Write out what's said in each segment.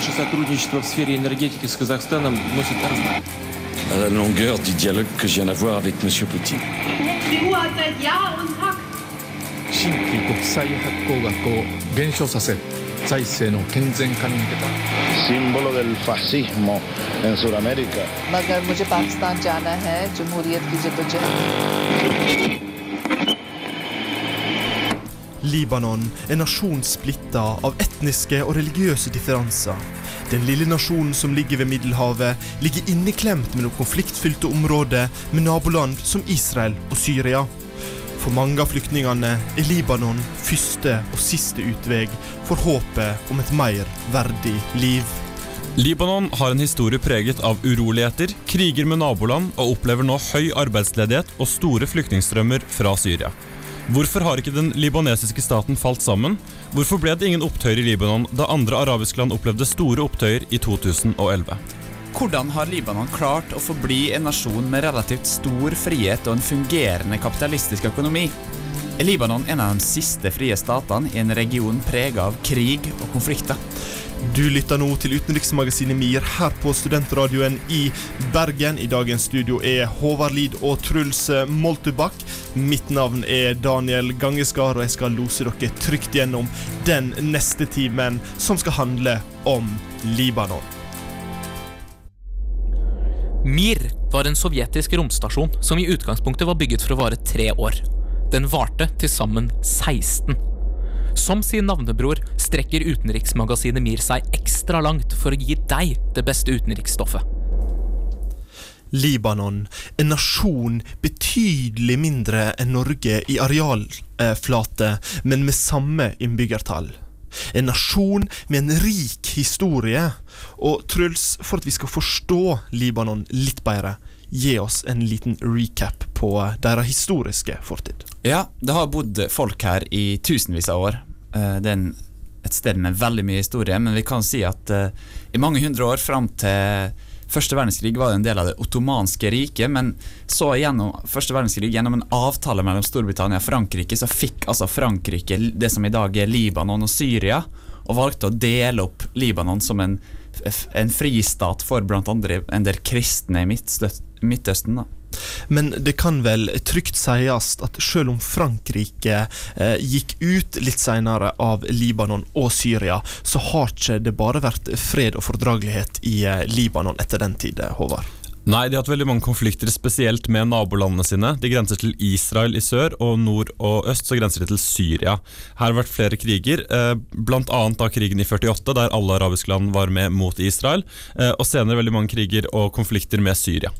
Наше сотрудничество в сфере la longueur du dialogue que je viens d'avoir avec M. Poutine. Libanon er nasjon splitta av etniske og religiøse differanser. Den lille nasjonen som ligger ved Middelhavet, ligger inneklemt mellom konfliktfylte områder med naboland som Israel og Syria. For mange av flyktningene er Libanon første og siste utvei for håpet om et mer verdig liv. Libanon har en historie preget av uroligheter, kriger med naboland og opplever nå høy arbeidsledighet og store flyktningstrømmer fra Syria. Hvorfor har ikke den libanesiske staten falt sammen? Hvorfor ble det ingen opptøyer i Libanon da andre arabiske land opplevde store opptøyer i 2011? Hvordan har Libanon klart å forbli en nasjon med relativt stor frihet og en fungerende kapitalistisk økonomi? Er Libanon en av de siste frie statene i en region prega av krig og konflikter? Du lytter nå til utenriksmagasinet MIR her på Studentradioen i Bergen. I dagens studio er Håvard Lid og Truls Moltebakk. Mitt navn er Daniel Gangeskar, og jeg skal lose dere trygt gjennom den neste timen, som skal handle om Libanon. Mir var en sovjetisk romstasjon som i utgangspunktet var bygget for å vare tre år. Den varte til sammen 16. Som sin navnebror strekker utenriksmagasinet Mir seg ekstra langt for å gi deg det beste utenriksstoffet. Libanon, en nasjon betydelig mindre enn Norge i arealflate, men med samme innbyggertall. En nasjon med en rik historie. Og Truls, for at vi skal forstå Libanon litt bedre, gi oss en liten recap på deres historiske fortid. Ja, det har bodd folk her i tusenvis av år. Eh, Det er et sted med veldig mye historie, men vi kan si at eh, i mange hundre år fram til Første verdenskrig var en del av det ottomanske riket, men så gjennom første verdenskrig, gjennom en avtale mellom Storbritannia og Frankrike, så fikk altså Frankrike det som i dag er Libanon og Syria, og valgte å dele opp Libanon som en, en fristat for andre en del kristne i Midtstø- Midtøsten. da. Men det kan vel trygt sies at selv om Frankrike eh, gikk ut litt senere av Libanon og Syria, så har ikke det bare vært fred og fordragelighet i eh, Libanon etter den tid, eh, Håvard. Nei, de har hatt veldig mange konflikter, spesielt med nabolandene sine. De grenser til Israel i sør, og nord og øst så grenser de til Syria. Her har det vært flere kriger, bl.a. blant annet da krigen i 48, der alle arabiske land var med mot Israel, eh, og senere veldig mange kriger og konflikter med Syria.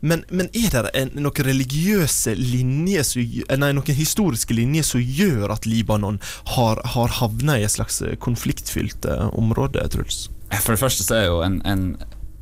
Men, men er det en, noen religiøse linjer, som eh, nei, noen historiske linjer som gjør at Libanon har, har havna i et slags konfliktfylt eh, område, Truls? For det første så er jo en, en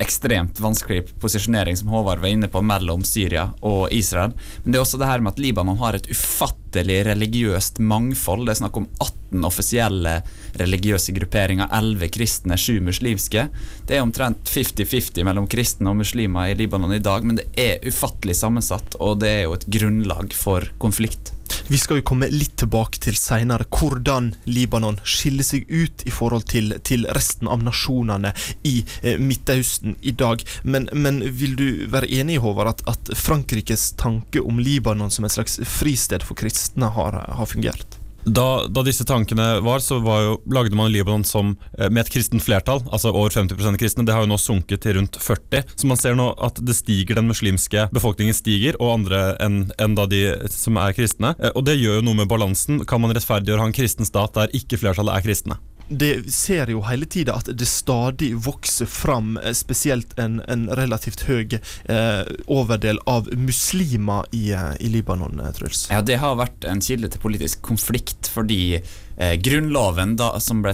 ekstremt vanskelig posisjonering som Håvard var inne på mellom Syria og Israel. Men det er også det her med at Libanon har et ufattelig religiøst mangfold. Det er snakk om 18 offisielle religiøse grupperinger, 11 kristne, 7 muslimske. Det er omtrent 50-50 mellom kristne og muslimer i Libanon i dag, men det er ufattelig sammensatt, og det er jo et grunnlag for konflikt. Vi skal jo komme litt tilbake til seinere hvordan Libanon skiller seg ut i forhold til, til resten av nasjonene i eh, Midtøsten i dag. Men, men vil du være enig, Håvard, at, at Frankrikes tanke om Libanon som et slags fristed for kristne har, har fungert? Da, da disse tankene var, så var jo, lagde man Libanon som, eh, med et kristent flertall, altså over 50% kristne. Det har jo nå sunket til rundt 40. Så man ser nå at det stiger, den muslimske befolkningen stiger, og andre enn en da de som er kristne. Eh, Og det gjør jo noe med balansen. Kan man rettferdiggjøre å ha en kristen stat der ikke flertallet er kristne? Det ser jo hele tida at det stadig vokser fram eh, spesielt en, en relativt høy eh, overdel av muslimer i, eh, i Libanon, eh, Truls. Ja, Det har vært en kilde til politisk konflikt fordi eh, grunnloven da, som ble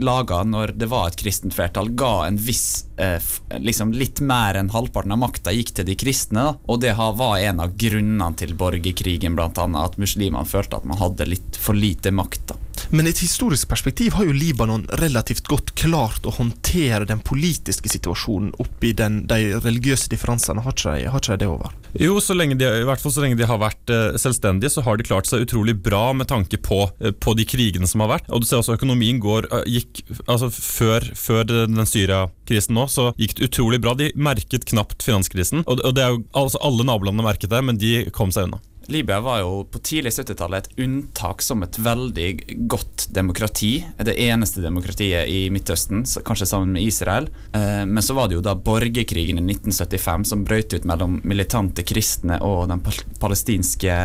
laga når det var et kristent flertall, ga en viss eh, liksom Litt mer enn halvparten av makta gikk til de kristne. Og det var en av grunnene til borgerkrigen, annet, at muslimene følte at man hadde litt for lite makt. da. Men i et historisk perspektiv har jo Libanon relativt godt klart å håndtere den politiske situasjonen oppi den, de religiøse differansene. Har ikke de, har ikke de det over? Jo, de, i hvert fall så lenge de har vært eh, selvstendige, så har de klart seg utrolig bra med tanke på, eh, på de krigene som har vært. Og du ser også økonomien går, eh, gikk, altså Før, før den Syria-krisen nå, så gikk det utrolig bra. De merket knapt finanskrisen. Og, og det er jo, altså Alle nabolandene merket det, men de kom seg unna. Libya var jo på tidlig 70-tallet et unntak som et veldig godt demokrati. Det eneste demokratiet i Midtøsten, kanskje sammen med Israel. Eh, men så var det jo da borgerkrigen i 1975 som brøt ut mellom militante kristne og den palestinske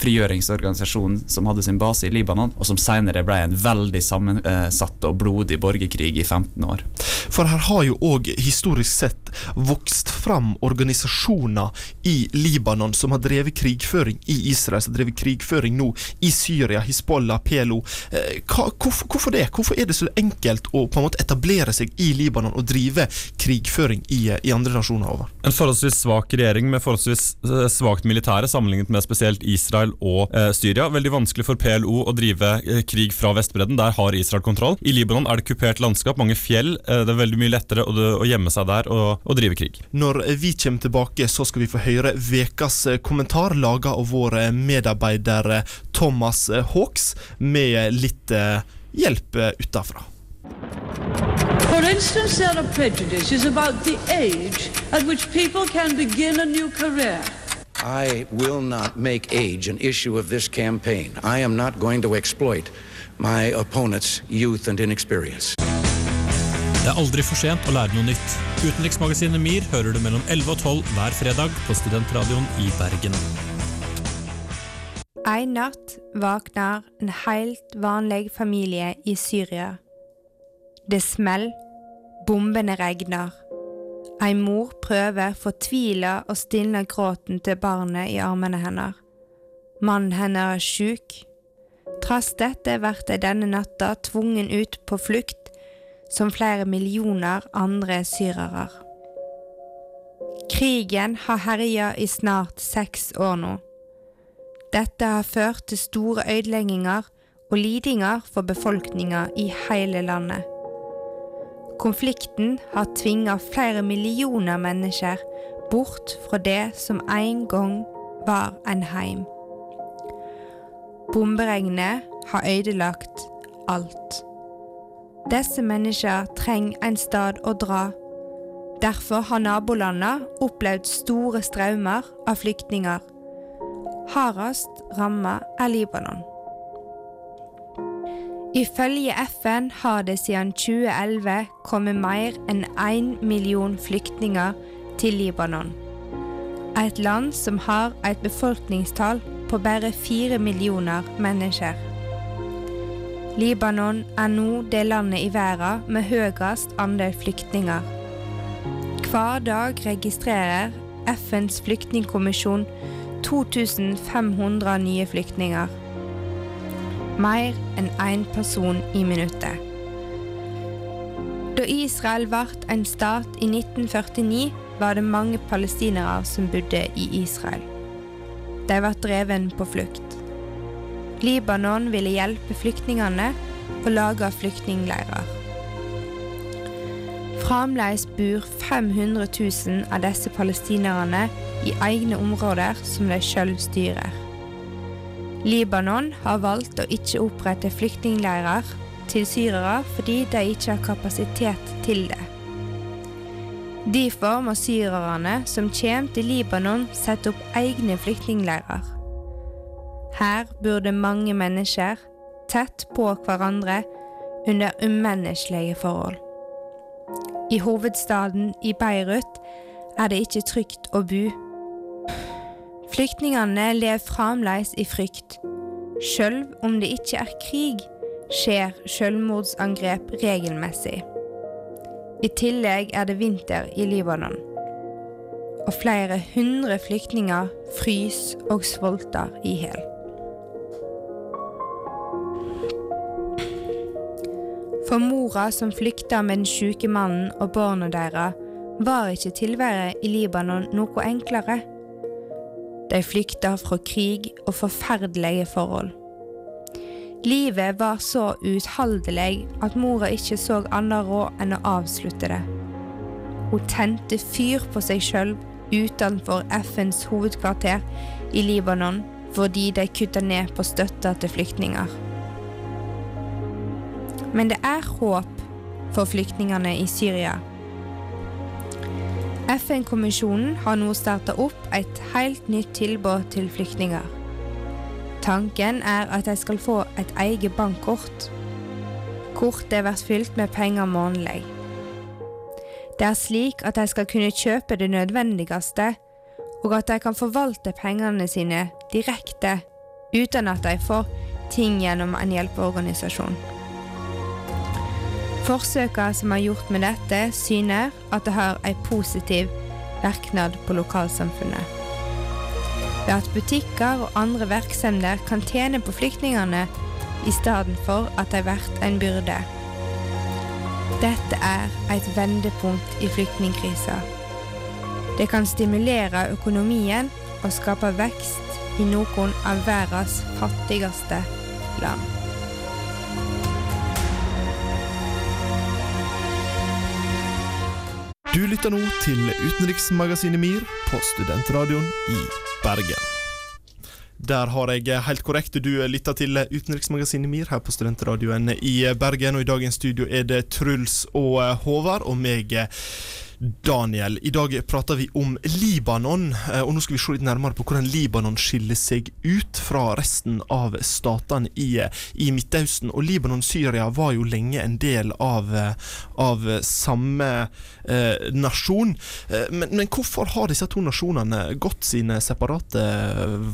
frigjøringsorganisasjon som hadde sin base i Libanon, og som senere ble en veldig sammensatt og blodig borgerkrig i 15 år. For her har jo òg historisk sett vokst fram organisasjoner i Libanon som har drevet krigføring i Israel, som har drevet krigføring nå i Syria, Hizbollah, PLO. Eh, hva, hvorfor, hvorfor, det? Hvorfor er det så enkelt å på en måte etablere seg i Libanon og drive krigføring i, i andre nasjoner over? En forholdsvis svak regjering med forholdsvis eh, svakt militære sammenlignet med spesielt Israel Israel og eh, Syria. Veldig vanskelig for PLO å drive eh, krig fra Vestbredden. Der har Israel kontroll. I Libanon er det kupert landskap, mange fjell. Eh, det er veldig mye lettere å, å gjemme seg der og, og, drive krig. Når vi kommer tilbake, så skal vi få høre ukas kommentar laga av vår medarbeider Thomas Hawks, med litt hjelp utafra. For instance, there are prejudices about the age at which people can begin a new career. I will not make age an issue of this campaign. I am not going to exploit my opponent's youth and inexperience. Det er aldri for sent å lære noe nytt. Utenriksmagasinet MIR hører du mellom 11 og 12 hver fredag på Studentradioen i Bergen. En natt våkner en helt vanlig familie i Syria. Det smeller, bombene regner. Ei mor prøver fortvila å stille gråten til barnet i armene hennes. Mannen hennes er sjuk. Trass dette blir de denne natta tvungen ut på flukt, som flere millioner andre syrere. Krigen har herja i snart seks år nå. Dette har ført til store ødelegginger og lidinger for befolkninga i hele landet. Konflikten har tvinga flere millioner mennesker bort fra det som en gang var en heim. Bomberegnet har ødelagt alt. Disse menneskene trenger en sted å dra. Derfor har nabolandene opplevd store strømmer av flyktninger. Hardest rammet er Libanon. Ifølge FN har det siden 2011 kommet mer enn én million flyktninger til Libanon. Et land som har et befolkningstall på bare fire millioner mennesker. Libanon er nå det landet i verden med høyest andel flyktninger. Hver dag registrerer FNs flyktningkommisjon 2500 nye flyktninger mer enn én person i minuttet. Da Israel ble en stat i 1949, var det mange palestinere som bodde i Israel. De ble dreven på flukt. Libanon ville hjelpe flyktningene og lage flyktningleirer. Fremdeles bor 500 000 av disse palestinerne i egne områder som de sjøl styrer. Libanon har valgt å ikke opprette flyktningleirer til syrere fordi de ikke har kapasitet til det. Derfor må syrerne som kommer til Libanon, sette opp egne flyktningleirer. Her bor det mange mennesker tett på hverandre under umenneskelige forhold. I hovedstaden i Beirut er det ikke trygt å bo. Flyktningene lever fremdeles i frykt. Selv om det ikke er krig, skjer selvmordsangrep regelmessig. I tillegg er det vinter i Libanon. Og flere hundre flyktninger fryser og sulter i hjel. For mora som flykta med den syke mannen og barna deres, var ikke tilværet i Libanon noe enklere. De flykta fra krig og forferdelige forhold. Livet var så uutholdelig at mora ikke så annet råd enn å avslutte det. Hun tente fyr på seg sjøl utenfor FNs hovedkvarter i Libanon fordi de kutta ned på støtta til flyktninger. Men det er håp for flyktningene i Syria. FN-kommisjonen har nå starta opp et helt nytt tilbud til flyktninger. Tanken er at de skal få et eget bankkort. Kortet blir fylt med penger månedlig. Det er slik at de skal kunne kjøpe det nødvendigste, og at de kan forvalte pengene sine direkte, uten at de får ting gjennom en hjelpeorganisasjon. Forsøkene som er gjort med dette, syner at det har en positiv verknad på lokalsamfunnet. Ved at butikker og andre virksomheter kan tjene på flyktningene i stedet for at de blir en byrde. Dette er et vendepunkt i flyktningkrisa. Det kan stimulere økonomien og skape vekst i noen av verdens fattigste land. Du lytter nå til utenriksmagasinet MIR på Studentradioen i Bergen. Der har jeg helt korrekt. Du lytter til utenriksmagasinet MIR her på Studentradioen i Bergen. Og i dagens studio er det Truls og Håvard og meg, Daniel. I dag prater vi om Libanon, eh, og nå skal vi se litt nærmere på hvordan Libanon skiller seg ut fra resten av statene i, i Midtøsten. Og Libanon-Syria var jo lenge en del av, av samme eh, nasjon. Eh, men, men hvorfor har disse to nasjonene gått sine separate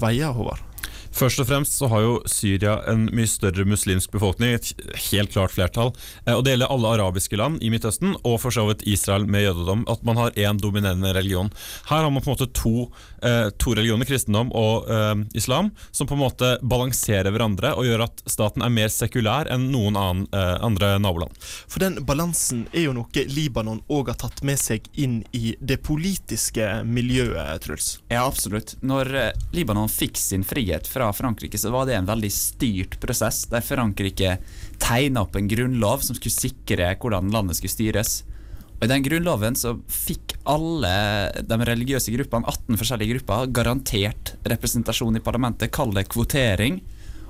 veier, Håvard? Først og fremst så har jo Syria en mye større muslimsk befolkning, et helt klart flertall. Eh, og det gjelder alle arabiske land i Midtøsten, og for så vidt Israel med jødedom. At man har én dominerende religion. Her har man på en måte to, eh, to religioner, kristendom og eh, islam, som på en måte balanserer hverandre og gjør at staten er mer sekulær enn noen annen, eh, andre naboland. For den balansen er jo noe Libanon òg har tatt med seg inn i det politiske miljøet, Truls? Ja, absolutt. Når eh, Libanon fikk sin frihet fra Frankrike, så var det en veldig styrt prosess, der Frankrike tegna opp en grunnlov som skulle sikre hvordan landet skulle styres. Og I den grunnloven så fikk alle de religiøse gruppene, 18 forskjellige grupper, garantert representasjon i parlamentet, kall det kvotering.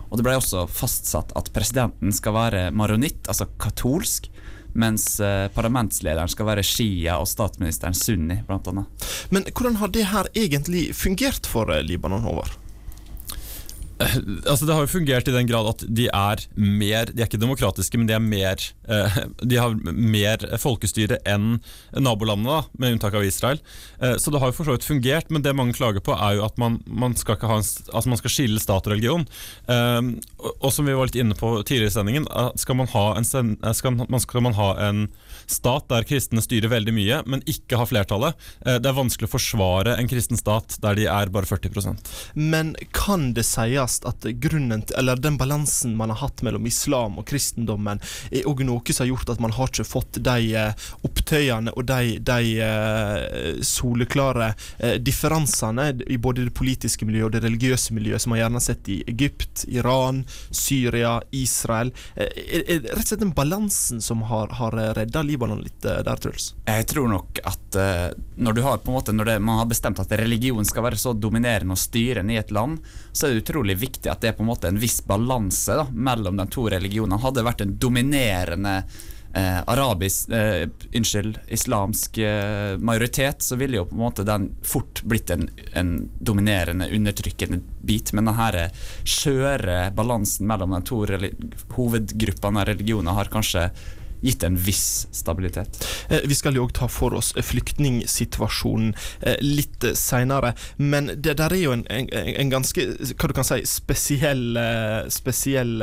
Og det ble også fastsatt at presidenten skal være maronitt, altså katolsk, mens eh, parlamentslederen skal være shia og statsministeren sunni, blant annet. Men hvordan har det her egentlig fungert for eh, Libanon, Håvard? Altså Det har jo fungert i den grad at de er mer De er ikke demokratiske, men de er mer eh, De har mer folkestyre enn nabolandene, da, med unntak av Israel. Eh, så det har jo for så vidt fungert, men det mange klager på, er jo at man, man, skal, en, altså man skal, skille stat og religion. Eh, og, som vi var litt inne på tidligere i sendingen, skal man ha en, skal man, skal man ha en stat der kristne styrer veldig mye, men ikke har flertallet. Det er vanskelig å forsvare en kristen stat der de er bare 40% Men kan det sies at grunnen eller den balansen man har hatt mellom islam og kristendommen, er òg noe som har gjort at man har ikke fått de eh, opptøyene og de, de uh, soleklare differansene i både det politiske miljøet og det religiøse miljøet som man gjerne har sett i Egypt, Iran, Syria, Israel. Er, er rett og slett den balansen som har, har redda Libanon litt der, Truls? Jeg tror nok at når, har, måte, når det, man har bestemt at religion skal være så dominerende og styrende i et land, så er det utrolig viktig at det er på en måte en viss balanse mellom de to religionene. Hadde det vært en dominerende eh, arabisk eh, Unnskyld, islamsk eh, majoritet, så ville jo på en måte den fort blitt en, en dominerende, undertrykkende bit. Men denne skjøre balansen mellom de to hovedgruppene av religioner har kanskje gitt en viss stabilitet. Eh, vi skal jo òg ta for oss flyktningsituasjonen eh, litt seinere, men det der er jo en, en, en, ganske hva du kan si, spesiell, eh, spesiell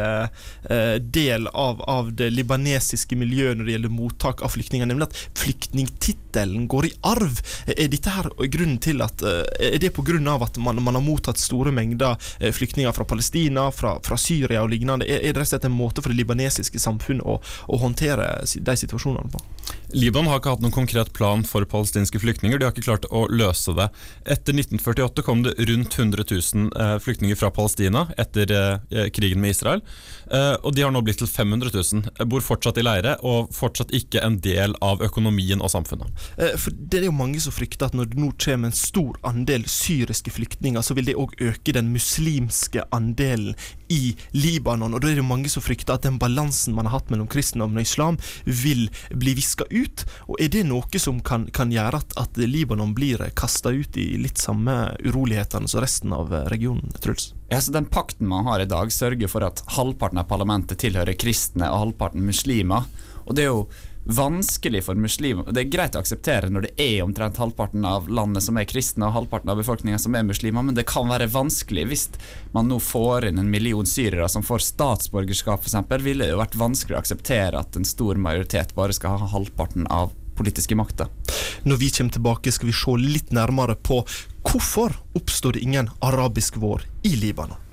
del av, av, det libanesiske miljøet når det gjelder mottak av flyktninger, nemlig at flyktningtittelen går i arv. Er dette her grunnen til at Er det av at man, man har mottatt store mengder flyktninger fra Palestina, fra, fra Syria og lignende? Er, er det rett og slett en måte for det libanesiske samfunnet å, å håndtere de situasjonene på? Libanon har ikke hatt noen konkret plan for palestinske flyktninger. De har ikke klart å løse det. Etter 1948 kom det rundt 100 000 eh, flyktninger fra Palestina etter eh, krigen med Israel. Eh, og de har nå blitt til 500 000. Bor fortsatt i leire og fortsatt ikke en del av økonomien og samfunnet. For Det er jo mange som frykter at når det nå kommer en stor andel syriske flyktninger, så vil det òg øke den muslimske andelen i Libanon. Og da er det jo mange som frykter at den balansen man har hatt mellom kristendom og islam, vil bli viska ut ut? Og Er det noe som kan, kan gjøre at, at, Libanon blir kasta ut i litt samme urolighetene som resten av regionen? Truls? Ja, så Den pakten man har i dag, sørger for at halvparten av parlamentet tilhører kristne og halvparten muslimer. Og det er jo vanskelig for muslimer Det er greit å akseptere når det er omtrent halvparten av landet som er kristne og halvparten av befolkninga som er muslimer, men det kan være vanskelig hvis man nå får inn en million syrere som får statsborgerskap, f.eks. Ville det jo vært vanskelig å akseptere at en stor majoritet bare skal ha halvparten av politiske makter. Når vi kommer tilbake, skal vi se litt nærmere på hvorfor oppstår det ingen arabisk vår i Libanon.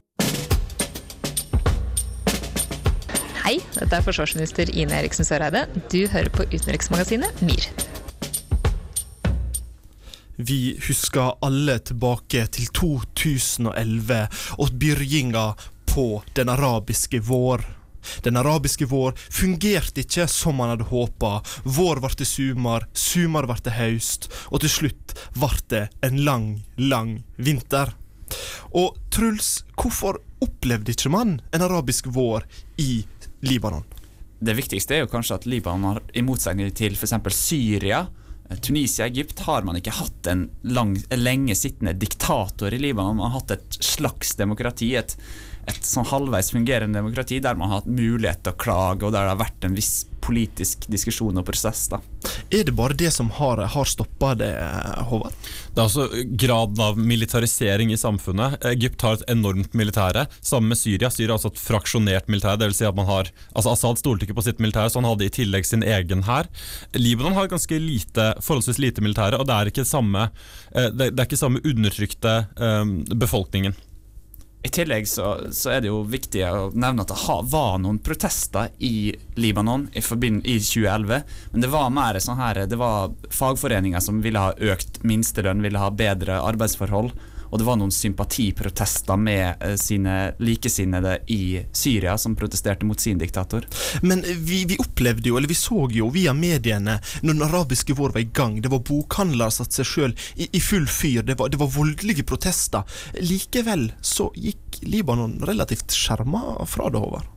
Hei, dette er forsvarsminister Ine Eriksen Søreide. Du hører på utenriksmagasinet MIR. Vi husker alle tilbake til 2011 og begynnelsen på den arabiske vår. Den arabiske vår fungerte ikke som man hadde håpa. Vår ble sumar, sumar ble høst, og til slutt ble det en lang, lang vinter. Og Truls, hvorfor opplevde ikke man en arabisk vår i Libanon? Det viktigste er jo kanskje at Libanon har, i motsetning til f.eks. Syria, Tunisia, Egypt, har man ikke hatt en lang, lenge sittende diktator i Libanon. Man har hatt et slags demokrati, et, et sånn halvveis fungerende demokrati der man har hatt mulighet til å klage, og der det har vært en viss politisk diskusjon og prosess. da. Er det bare det som har, har stoppa det, Håvard? Det er altså graden av militarisering i samfunnet. Egypt har et enormt militære, sammen med Syria. Syria har også et fraksjonert militære. Det vil si at man har, altså Assad stolte ikke på sitt militære, så han hadde i tillegg sin egen hær. Libanon har ganske lite, forholdsvis lite militære, og det er ikke samme, eh, det er ikke samme undertrykte um, befolkningen. I tillegg så, så, er det jo viktig å nevne at det var noen protester i Libanon i, i 2011. Men det var mer sånn her Det var fagforeninger som ville ha økt minstelønn, ville ha bedre arbeidsforhold og det var noen sympatiprotester med eh, sine likesinnede i Syria som protesterte mot sin diktator. Men vi, vi opplevde jo, eller vi så jo via mediene, når den arabiske vår var i gang, det var bokhandlere som satte seg sjøl i, i, full fyr, det var, det var voldelige protester. Likevel så gikk Libanon relativt skjerma fra det, Håvard.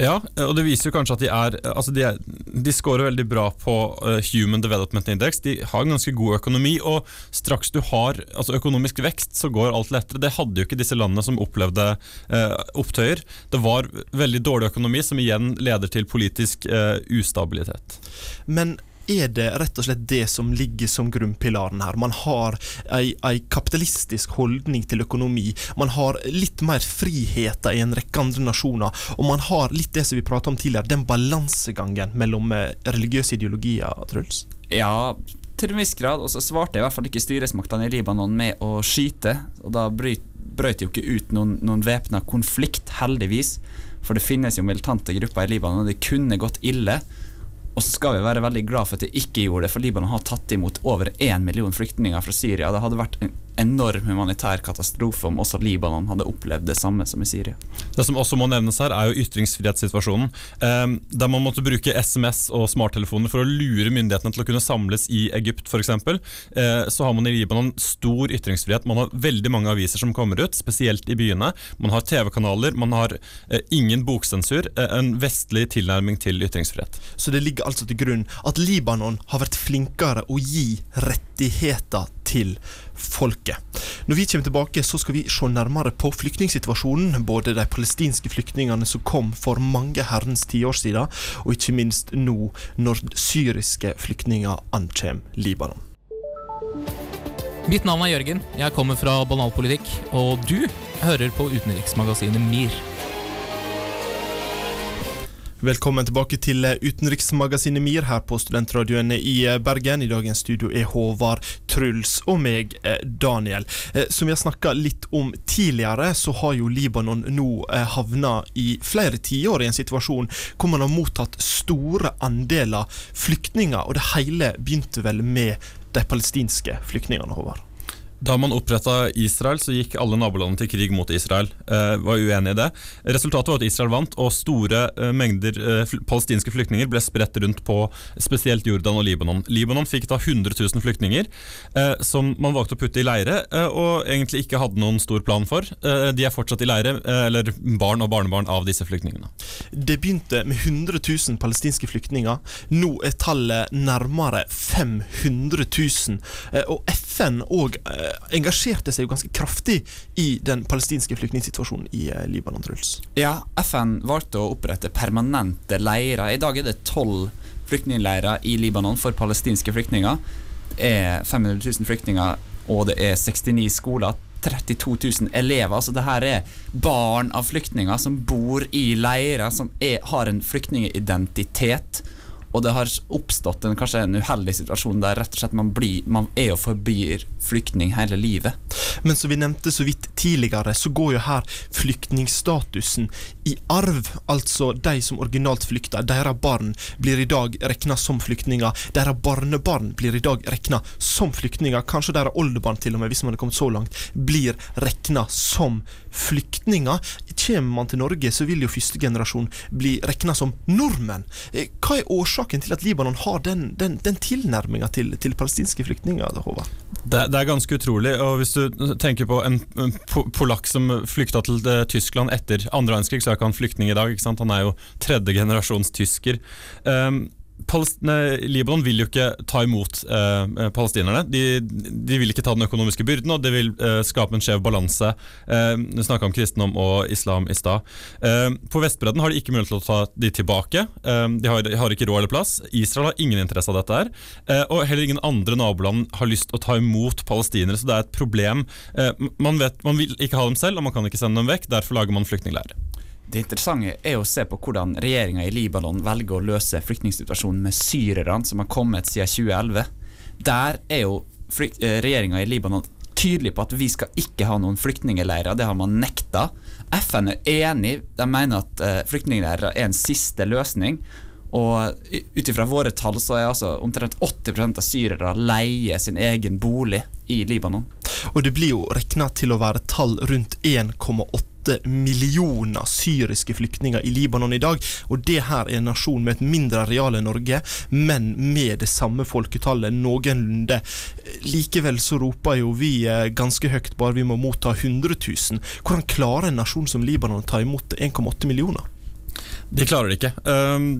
Ja, og det viser jo kanskje at de er altså De, er, de scorer veldig bra på uh, Human Development Index. De har en ganske god økonomi, og straks du har altså økonomisk vekst, så går alt lettere. Det hadde jo ikke disse landene som opplevde eh, opptøyer. Det var veldig dårlig økonomi, som igjen leder til politisk eh, ustabilitet. Men er det rett og slett det som ligger som grunnpilaren her. Man har ei, kapitalistisk holdning til økonomi. Man har litt mer friheter i en rekke andre nasjoner. Og man har litt det som vi prata om tidligere, den balansegangen mellom eh, religiøse ideologier, Truls? Ja, til en viss grad. Og så svarte i hvert fall ikke styresmaktene i Libanon med å skyte. Og da brøt jo ikke ut noen, noen væpna konflikt, heldigvis. For det finnes jo militante grupper i Libanon, og det kunne gått ille. Og så skal vi være veldig glad for at de ikke gjorde det, for Libanon har tatt imot over én million flyktninger fra Syria. Det hadde vært en enorm humanitær katastrofe om også Libanon hadde opplevd det samme som i Syria. Det som også må nevnes her, er jo ytringsfrihetssituasjonen. Eh, der man måtte bruke SMS og smarttelefoner for å lure myndighetene til å kunne samles i Egypt f.eks. Eh, så har man i Libanon stor ytringsfrihet. Man har veldig mange aviser som kommer ut, spesielt i byene. Man har TV-kanaler, man har eh, ingen boksensur. Eh, en vestlig tilnærming til ytringsfrihet. Så det ligger altså til grunn at Libanon har vært flinkere å gi rettigheter til folket. Når vi kommer tilbake, så skal vi se nærmere på flyktningsituasjonen. Både de palestinske flyktningene som kom for mange herrens tiår siden, og ikke minst nå, når syriske flyktninger ankommer Libanon. Mitt navn er Jørgen. Jeg kommer fra Banalpolitikk, og du hører på utenriksmagasinet MIR. Velkommen tilbake til eh, utenriksmagasinet MIR her på Studentradioen i eh, Bergen. I dagens studio er Håvard, Truls og meg, eh, Daniel. Som vi har snakka litt om tidligere, så har jo Libanon nå havna i flere tiår i en situasjon hvor man har mottatt store andeler flyktninger, og det hele begynte vel med de palestinske flyktningene, Håvard? Da man oppretta Israel, så gikk alle nabolandene til krig mot Israel. Eh, var uenig i det. Resultatet var at Israel vant, og store eh, mengder eh, palestinske flyktninger ble spredt rundt på spesielt Jordan og Libanon. Libanon fikk da 100 000 flyktninger, eh, som man valgte å putte i leire, eh, og egentlig ikke hadde noen stor plan for. Eh, de er fortsatt i leire, eller barn og barnebarn av disse flyktningene. Det begynte med 100 000 palestinske flyktninger. Nå er tallet nærmere 500 000. og FN og engasjerte seg jo ganske kraftig i den palestinske flyktningsituasjonen i eh, Libanon, Truls. Ja, FN valgte å opprette permanente leirer. I dag er det tolv flyktningleirer i Libanon for palestinske flyktninger. Det er 500 000 flyktninger, og det er 69 skoler. 32 000 elever. altså det her er barn av flyktninger som bor i leirer, som er, har en flyktningidentitet og det har oppstått en, kanskje en uheldig situasjon der rett og slett man, blir, man er og forblir flyktning hele livet. Men som vi nevnte så vidt tidligere, så går jo her flyktningstatusen i arv. Altså de som originalt flykta, deres barn blir i dag regna som flyktninger. Deres barnebarn blir i dag regna som flyktninger. Kanskje deres oldebarn til og med, hvis man har kommet så langt, blir regna som flyktninger. Kommer man til Norge, så vil jo første generasjon bli regna som nordmenn. Eh, hva er årsaken årsaken til at Libanon har den, den, den tilnærminga til, til, palestinske flyktninger? Det, det, er ganske utrolig. og Hvis du tenker på en, en polakk som flykta til eh, Tyskland etter andre verdenskrig, så er ikke han flyktning i dag. Han er jo tredje generasjons tysker. Um, Libanon vil jo ikke ta imot eh, eh, palestinerne. De, de, vil ikke ta den økonomiske byrden, og det vil eh, skape en skjev balanse. Eh, du snakka om kristendom og islam i stad. Eh, på Vestbredden har de ikke mulighet til å ta de tilbake. Eh, de, har, har, ikke råd eller plass. Israel har ingen interesse av dette. her, eh, Og heller ingen andre naboland har lyst til å ta imot palestinere, så det er et problem. Man, vet, man vil ikke ha dem selv, og man kan ikke sende dem vekk. Derfor lager man flyktningleirer. Det interessante er å se på hvordan regjeringa i Libanon velger å løse flyktningsituasjonen med syrerne som har kommet siden 2011. Der er jo eh, regjeringa i Libanon tydelig på at vi skal ikke ha noen flyktningleirer. Det har man nekta. FN er enig. De mener at uh, flyktningleirer er en siste løsning. Og ut ifra våre tall så er altså omtrent 80% av syrere leier sin egen bolig i Libanon. Og det blir jo regna til å være tall rundt 1,8 millioner syriske flyktninger i Libanon i dag. Og det her er en nasjon med et mindre areal enn Norge, men med det samme folketallet noenlunde. Likevel så roper jo vi eh, ganske høyt bare vi må motta 100 000. Hvordan klarer en nasjon som Libanon å ta imot 1,8 millioner? De klarer det ikke. Um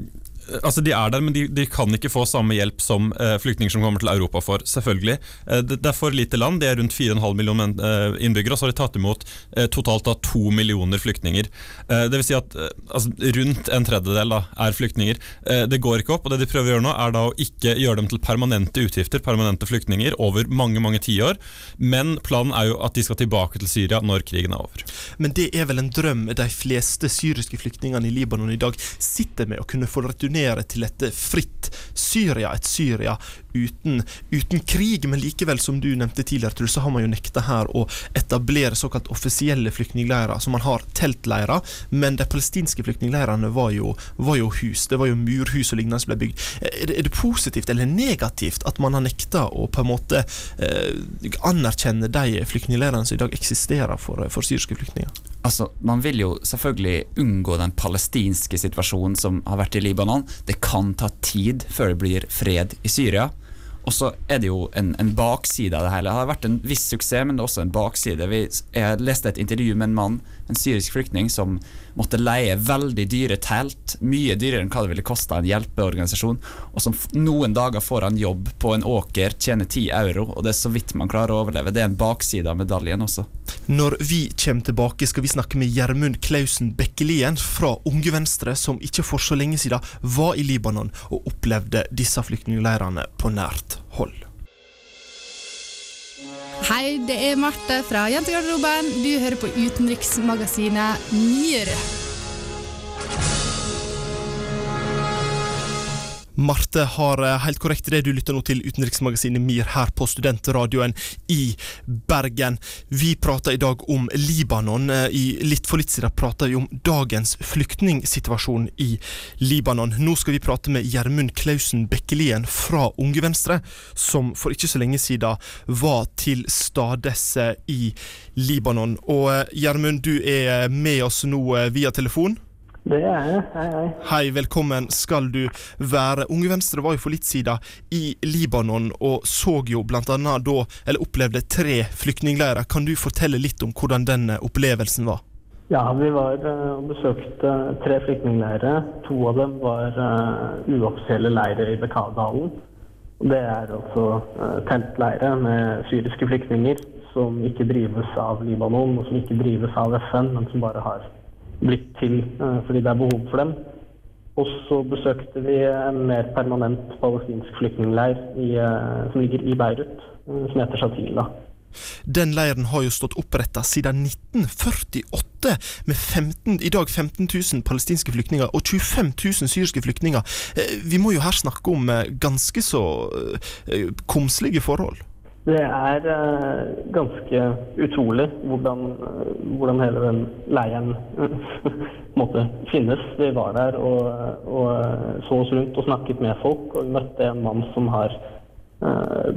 altså De er der, men de, de, kan ikke få samme hjelp som eh, flyktninger som kommer til Europa får. selvfølgelig. Eh, det, er for lite land, de er rundt 4,5 millioner uh, innbyggere, og så har de tatt imot totalt av to millioner flyktninger. det vil si at altså, rundt en tredjedel da, er flyktninger. det går ikke opp, og det de prøver å gjøre nå, er da å ikke gjøre dem til permanente utgifter, permanente flyktninger, over mange mange tiår. Men planen er jo at de skal tilbake til Syria når krigen er over. Men det er vel en drøm de fleste syriske flyktningene i Libanon i dag sitter med, å kunne få returnere returnere til et fritt Syria, et Syria uten, uten krig. Men likevel, som du nevnte tidligere, så har man jo nekta her å etablere såkalt offisielle flyktningleirer. Så man har teltleirer, men de palestinske flyktningleirene var var jo hus. Det var jo murhus og lignende som ble bygd. Er er det positivt eller negativt at man har nekta å på en måte eh, anerkjenne de flyktningleirene som i dag eksisterer for, for syriske flyktninger? Altså, Man vil jo selvfølgelig unngå den palestinske situasjonen som har vært i Libanon. Det kan ta tid før det blir fred i Syria. Og så er det jo en, en, bakside av det hele. Det har vært en viss suksess, men det er også en bakside. Vi, jeg leste et intervju med en mann, en syrisk flyktning, som måtte leie veldig dyre telt. Mye dyrere enn hva det ville kosta en hjelpeorganisasjon. Og som noen dager får han jobb på en åker, tjener 10 euro, og det er så vidt man klarer å overleve. Det er en bakside av medaljen også. Når vi kommer tilbake, skal vi snakke med Gjermund Klausen Bekkelien fra Unge Venstre, som ikke for så lenge siden var i Libanon og opplevde disse flyktningleirene på nært hold. Hei, det er Marte fra Jentegarderoben. Du hører på utenriksmagasinet Nyere. Marte har eh, helt korrekt det. Du lytter nå til utenriksmagasinet MIR her på Studentradioen i Bergen. Vi prater i dag om Libanon. Eh, I litt for litt siden prater vi om dagens flyktningsituasjon i Libanon. Nå skal vi prate med Gjermund Klausen Bekkelien fra Unge Venstre, som for ikke så lenge siden var til stades eh, i Libanon. Og Gjermund, du er med oss nå via telefon. Det er jeg. Hei, hei. Hei, velkommen skal du være. Unge Venstre var jo for litt siden i Libanon og så jo blant annet da, eller opplevde tre flyktningleirer. Kan du fortelle litt om hvordan den opplevelsen var? Ja, vi var uh, og besøkte tre flyktningleirer. To av dem var uh, uoffisielle leirer i Bekadalen. Det er altså teltleirer med syriske flyktninger som ikke drives av Libanon, og som ikke drives av FN, men som bare har blitt til eh, fordi det er behov for dem. Og så besøkte vi en mer permanent palestinsk flyktningleir eh, som ligger i Beirut, eh, som heter Shatila. Den leiren har jo stått oppretta siden 1948, med 15, i dag 15 000 palestinske flyktninger og 25 000 syriske flyktninger. Vi må jo her snakke om ganske så komslige forhold? Det er uh, ganske utrolig hvordan, uh, hvordan, hele den leiren måtte finnes. Vi var der og, og, så oss rundt og snakket med folk. Og vi møtte en mann som har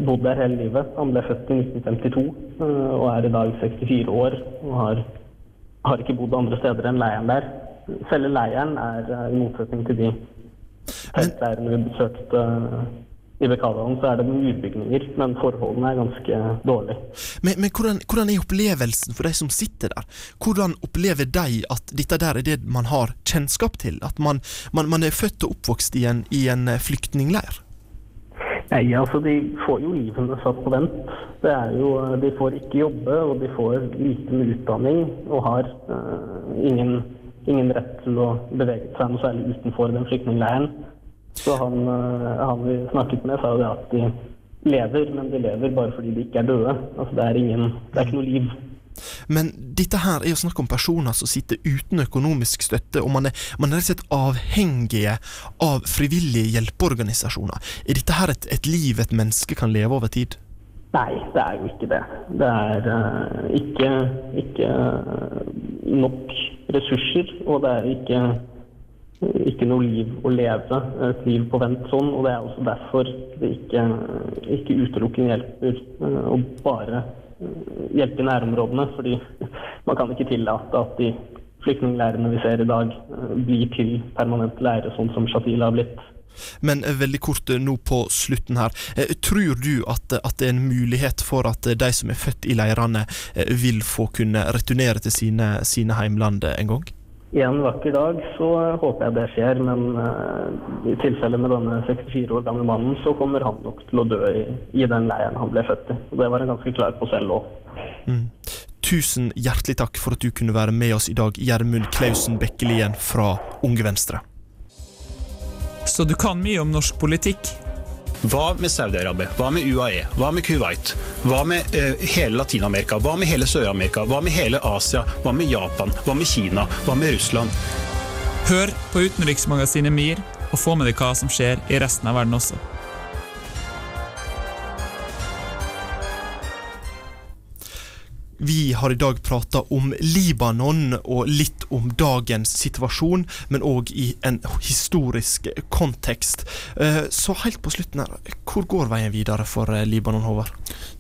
bodd der hele livet. Han ble født i 1952 og er i dag 64 år. Og har, har ikke bodd andre steder enn leiren der. Selve leiren er i motsetning til de teltleirene vi besøkte i Bekadalen så er det murbygninger, men forholdene er ganske dårlige. Men, men hvordan, hvordan, er opplevelsen for de som sitter der? Hvordan opplever de at dette der er det man har kjennskap til? At man, man, man er født og oppvokst i en, i en eh, flyktningleir? Nei, altså De får jo livene satt på vent. Det er jo, De får ikke jobbe, og de får liten utdanning og har uh, ingen, ingen rett til å bevege seg noe særlig utenfor den flyktningleiren. Så han, eh, han, vi snakket med, sa jo det at de lever, men de lever bare fordi de ikke er døde. Altså det er, ingen, det er ikke noe liv. Men dette her er jo snakk om personer som sitter uten økonomisk støtte, og man er, man er rett og slett avhengige av frivillige hjelpeorganisasjoner. Er dette her et, et, liv et menneske kan leve over tid? Nei, det er jo ikke det. Det er uh, ikke, ikke uh, nok ressurser, og det er ikke ikke noe liv å leve, et liv på vent sånn. Og det er også derfor det ikke, ikke utelukkende hjelper eh, å bare eh, hjelpe i nærområdene. Fordi man kan ikke tillate at de flyktningleirene vi ser i dag, eh, blir til permanente leirer, sånn som Shatila har blitt. Men veldig kort nå på slutten her. Tror du at, at, det er en mulighet for at de som er født i leirene, vil få kunne returnere til sine, sine heimland en gang? En vakker dag så håper jeg det skjer, men uh, i tilfelle med denne 64 år gamle mannen, så kommer han nok til å dø i, i den leiren han ble født i. Og Det var en ganske klar på selv òg. Mm. Tusen hjertelig takk for at du kunne være med oss i dag, Gjermund Klausen Bekkelien fra Unge Venstre. Så du kan mye om norsk politikk? Hva med Saudi-Arabia? Hva med UAE? Hva med Kuwait? Hva med uh, hele Latin-Amerika? Hva med hele Sør-Amerika? Hva med hele Asia? Hva med Japan? Hva med Kina? Hva med Russland? Hør på utenriksmagasinet MIR, og få med deg hva som skjer i resten av verden også. Vi har i dag prata om Libanon og litt om dagens situasjon, men òg i en historisk kontekst. Eh, så helt på slutten her, hvor går veien videre for eh, Libanon, Håvard?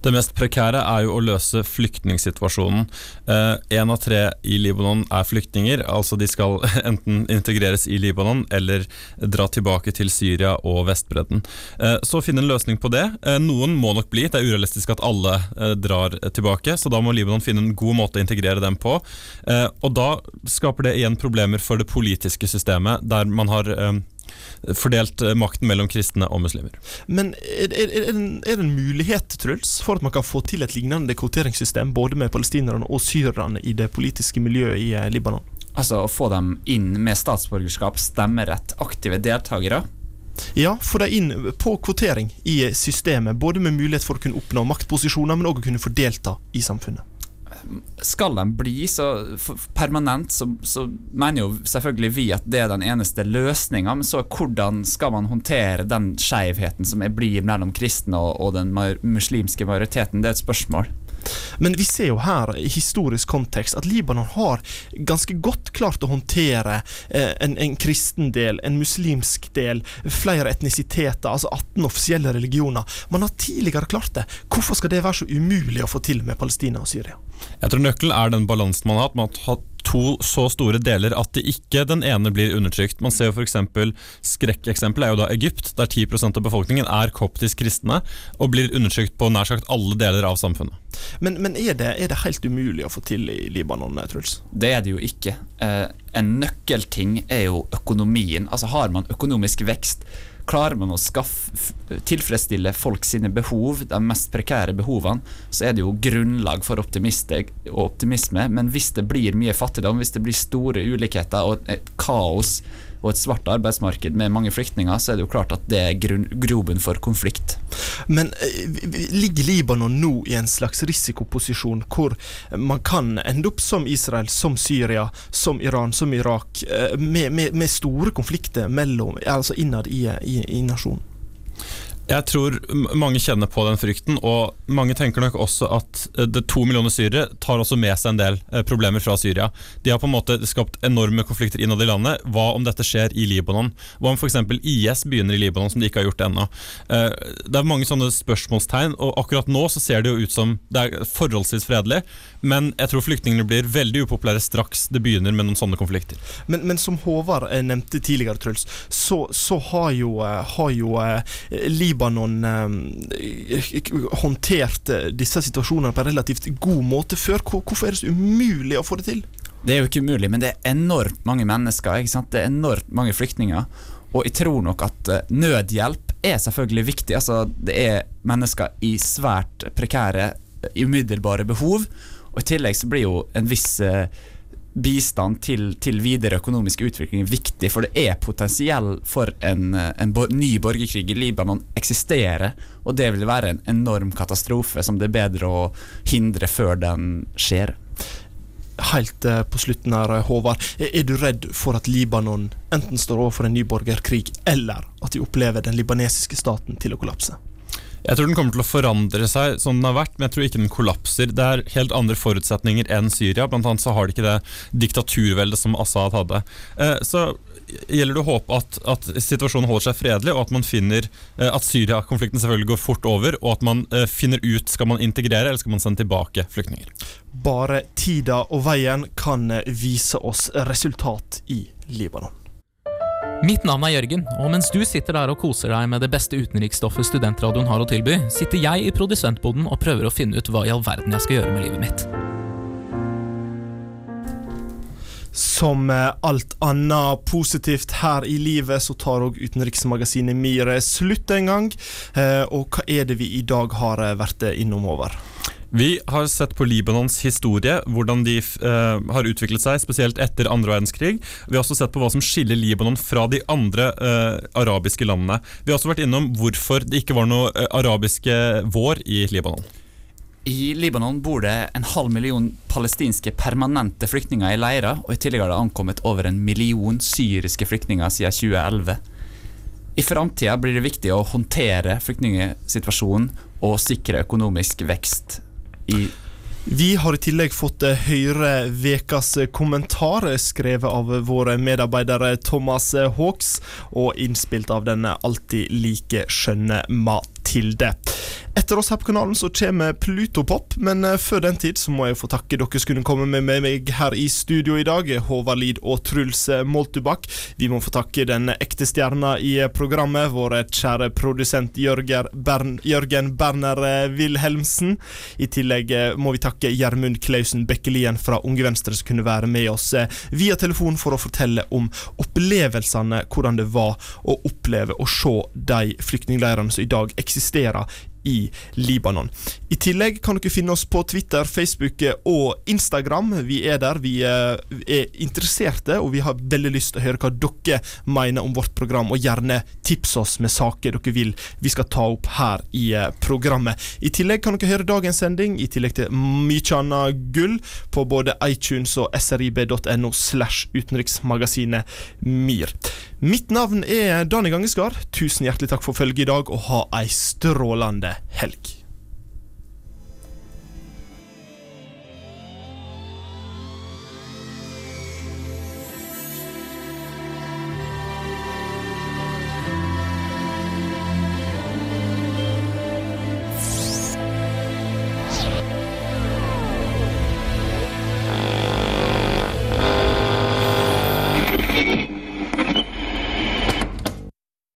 Det mest prekære er jo å løse flyktningsituasjonen. Én eh, av tre i Libanon er flyktninger, altså de skal enten integreres i Libanon eller dra tilbake til Syria og Vestbredden. Så finne en løsning på det. Noen må nok bli, det er urealistisk at alle drar tilbake, så da må Libanon finne en god måte å integrere dem på. Eh, og da skaper det igjen problemer for det politiske systemet, der man har eh, fordelt eh, makten mellom kristne og muslimer. Men er, er, er, det en mulighet Truls, for at man kan få til et lignende kvoteringssystem både med palestinerne og syrerne i det politiske miljøet i Libanon? Altså Å få dem inn med statsborgerskap, stemmerett, aktive deltakere? Ja, få dem inn på kvotering i systemet, både med mulighet for å kunne oppnå maktposisjoner, men òg å kunne få delta i samfunnet. Skal de bli så permanent, så, så, mener jo selvfølgelig vi at det er den eneste løsninga. Men så hvordan skal man håndtere den skeivheten som blir mellom kristne og, og den muslimske majoriteten? Det er et spørsmål. Men vi ser jo her i historisk kontekst at Libanon har ganske godt klart å håndtere eh, en, en kristen del, en muslimsk del, flere etnisiteter, altså 18 offisielle religioner. Man har tidligere klart det. Hvorfor skal det være så umulig å få til med Palestina og Syria? Jeg tror nøkkelen er den balansen man har hatt. Man har hatt to så store deler at det ikke den ene blir undertrykt. Man ser jo f.eks. Skrekkeksempelet er jo da Egypt, der 10% av befolkningen er koptisk kristne og blir undertrykt på nær sagt alle deler av samfunnet. Men, men er, det, er, det, helt umulig å få til i Libanon, Truls? Det er det jo ikke. Eh, en nøkkelting er jo økonomien. Altså Har man økonomisk vekst Klarer man å skaffe, tilfredsstille folk sine behov, de mest prekære behovene, så er det jo grunnlag for optimisme. Men hvis det blir mye fattigdom, hvis det blir store ulikheter og et kaos og et svart arbeidsmarked med mange flyktninger, så er det jo klart at det er grobunn for konflikt. Men eh, ligger Libanon nå i en slags risikoposisjon hvor man kan ende opp som Israel, som Syria, som Iran, som Irak, eh, med, med, med store konflikter mellom, altså innad i, i, i nasjonen? Jeg tror mange kjenner på den frykten, og mange tenker nok også at eh, det to millioner syrere tar også med seg en del eh, problemer fra Syria. De har på en måte skapt enorme konflikter innad i landet. Hva om dette skjer i Libanon? Hva om f.eks. IS begynner i Libanon, som de ikke har gjort ennå? Eh, det er mange sånne spørsmålstegn, og akkurat nå så ser det jo ut som det er forholdsvis fredelig, men jeg tror flyktningene blir veldig upopulære straks det begynner med noen sånne konflikter. Men, men som Håvard nevnte tidligere, Truls, så, så har jo, har jo Libanon Libanon eh, håndtert eh, disse situasjonene på en relativt god måte før. Hvorfor er det så umulig å få det til? Det er jo ikke umulig, men det er enormt mange mennesker. Det er enormt mange flyktninger. Og jeg tror nok at eh, nødhjelp er selvfølgelig viktig. Altså, det er mennesker i svært prekære, umiddelbare behov. Og i tillegg så blir jo en viss bistand til, til, videre økonomisk utvikling viktig, for det er potensiell for en, en bo, ny borgerkrig i Libanon eksisterer, og det vil være en enorm katastrofe som det er bedre å hindre før den skjer. Helt uh, på slutten her, Håvard. Er du redd for at Libanon enten står overfor en ny borgerkrig, eller at de opplever den libanesiske staten til å kollapse? Jeg tror den kommer til å forandre seg som den har vært, men jeg tror ikke den kollapser. Det er helt andre forutsetninger enn Syria. Blant annet så har de ikke det diktaturveldet som Assad hadde. Eh, så gjelder det å håpe at, at, situasjonen holder seg fredelig, og at man finner eh, at Syria-konflikten selvfølgelig går fort over, og at man eh, finner ut skal man integrere eller skal man sende tilbake flyktninger. Bare tida og veien kan vise oss resultat i Libanon. Mitt navn er Jørgen, og mens du sitter der og koser deg med det beste utenriksstoffet studentradioen har å tilby, sitter jeg i produsentboden og prøver å finne ut hva i all verden jeg skal gjøre med livet mitt. Som alt annet positivt her i livet, så tar òg utenriksmagasinet Mire slutt en gang. Eh, og hva er det vi i dag har vært innom over? Vi har sett på Libanons historie, hvordan de uh, har utviklet seg, spesielt etter andre verdenskrig. Vi har også sett på hva som skiller Libanon fra de andre uh, arabiske landene. Vi har også vært innom hvorfor det ikke var noe uh, arabiske vår i Libanon. I Libanon bor det en halv million palestinske permanente flyktninger i leirer, og i tillegg har det ankommet over en million syriske flyktninger siden 2011. I framtida blir det viktig å håndtere flyktningsituasjonen og sikre økonomisk vekst i vi har i tillegg fått eh, høre vekas kommentar, skrevet av våre medarbeidere Thomas Hawks, og innspilt av den alltid like skjønne Mathilde. Etter oss her på kanalen så kommer Plutopop, men eh, før den tid så må jeg få takke dere som kunne komme med meg her i studio i dag, Håvard Lid og Truls Moltubakk. Vi må få takke den ekte stjerna i programmet, vår kjære produsent Bern, Jørgen Berner eh, Wilhelmsen. I tillegg eh, må vi takke Gjermund Klausen Bekkelien fra Unge Venstre som kunne være med oss via telefon for å fortelle om opplevelsene, hvordan det var å oppleve å se de flyktningleirene som i dag eksisterer eksisterer i Libanon. I tillegg kan dere finne oss på Twitter, Facebook og Instagram. Vi er der. Vi eh, er interesserte, og vi har veldig lyst til å høre hva dere mener om vårt program, og gjerne tips oss med saker dere vil vi skal ta opp her i eh, programmet. I tillegg kan dere høre dagens sending, i tillegg til mye annet gull, på både iTunes og srib.no slash utenriksmagasinet MIR. Mitt navn er Dani Gangeskar. Tusen hjertelig takk for følget i dag, og ha ei strålende helg.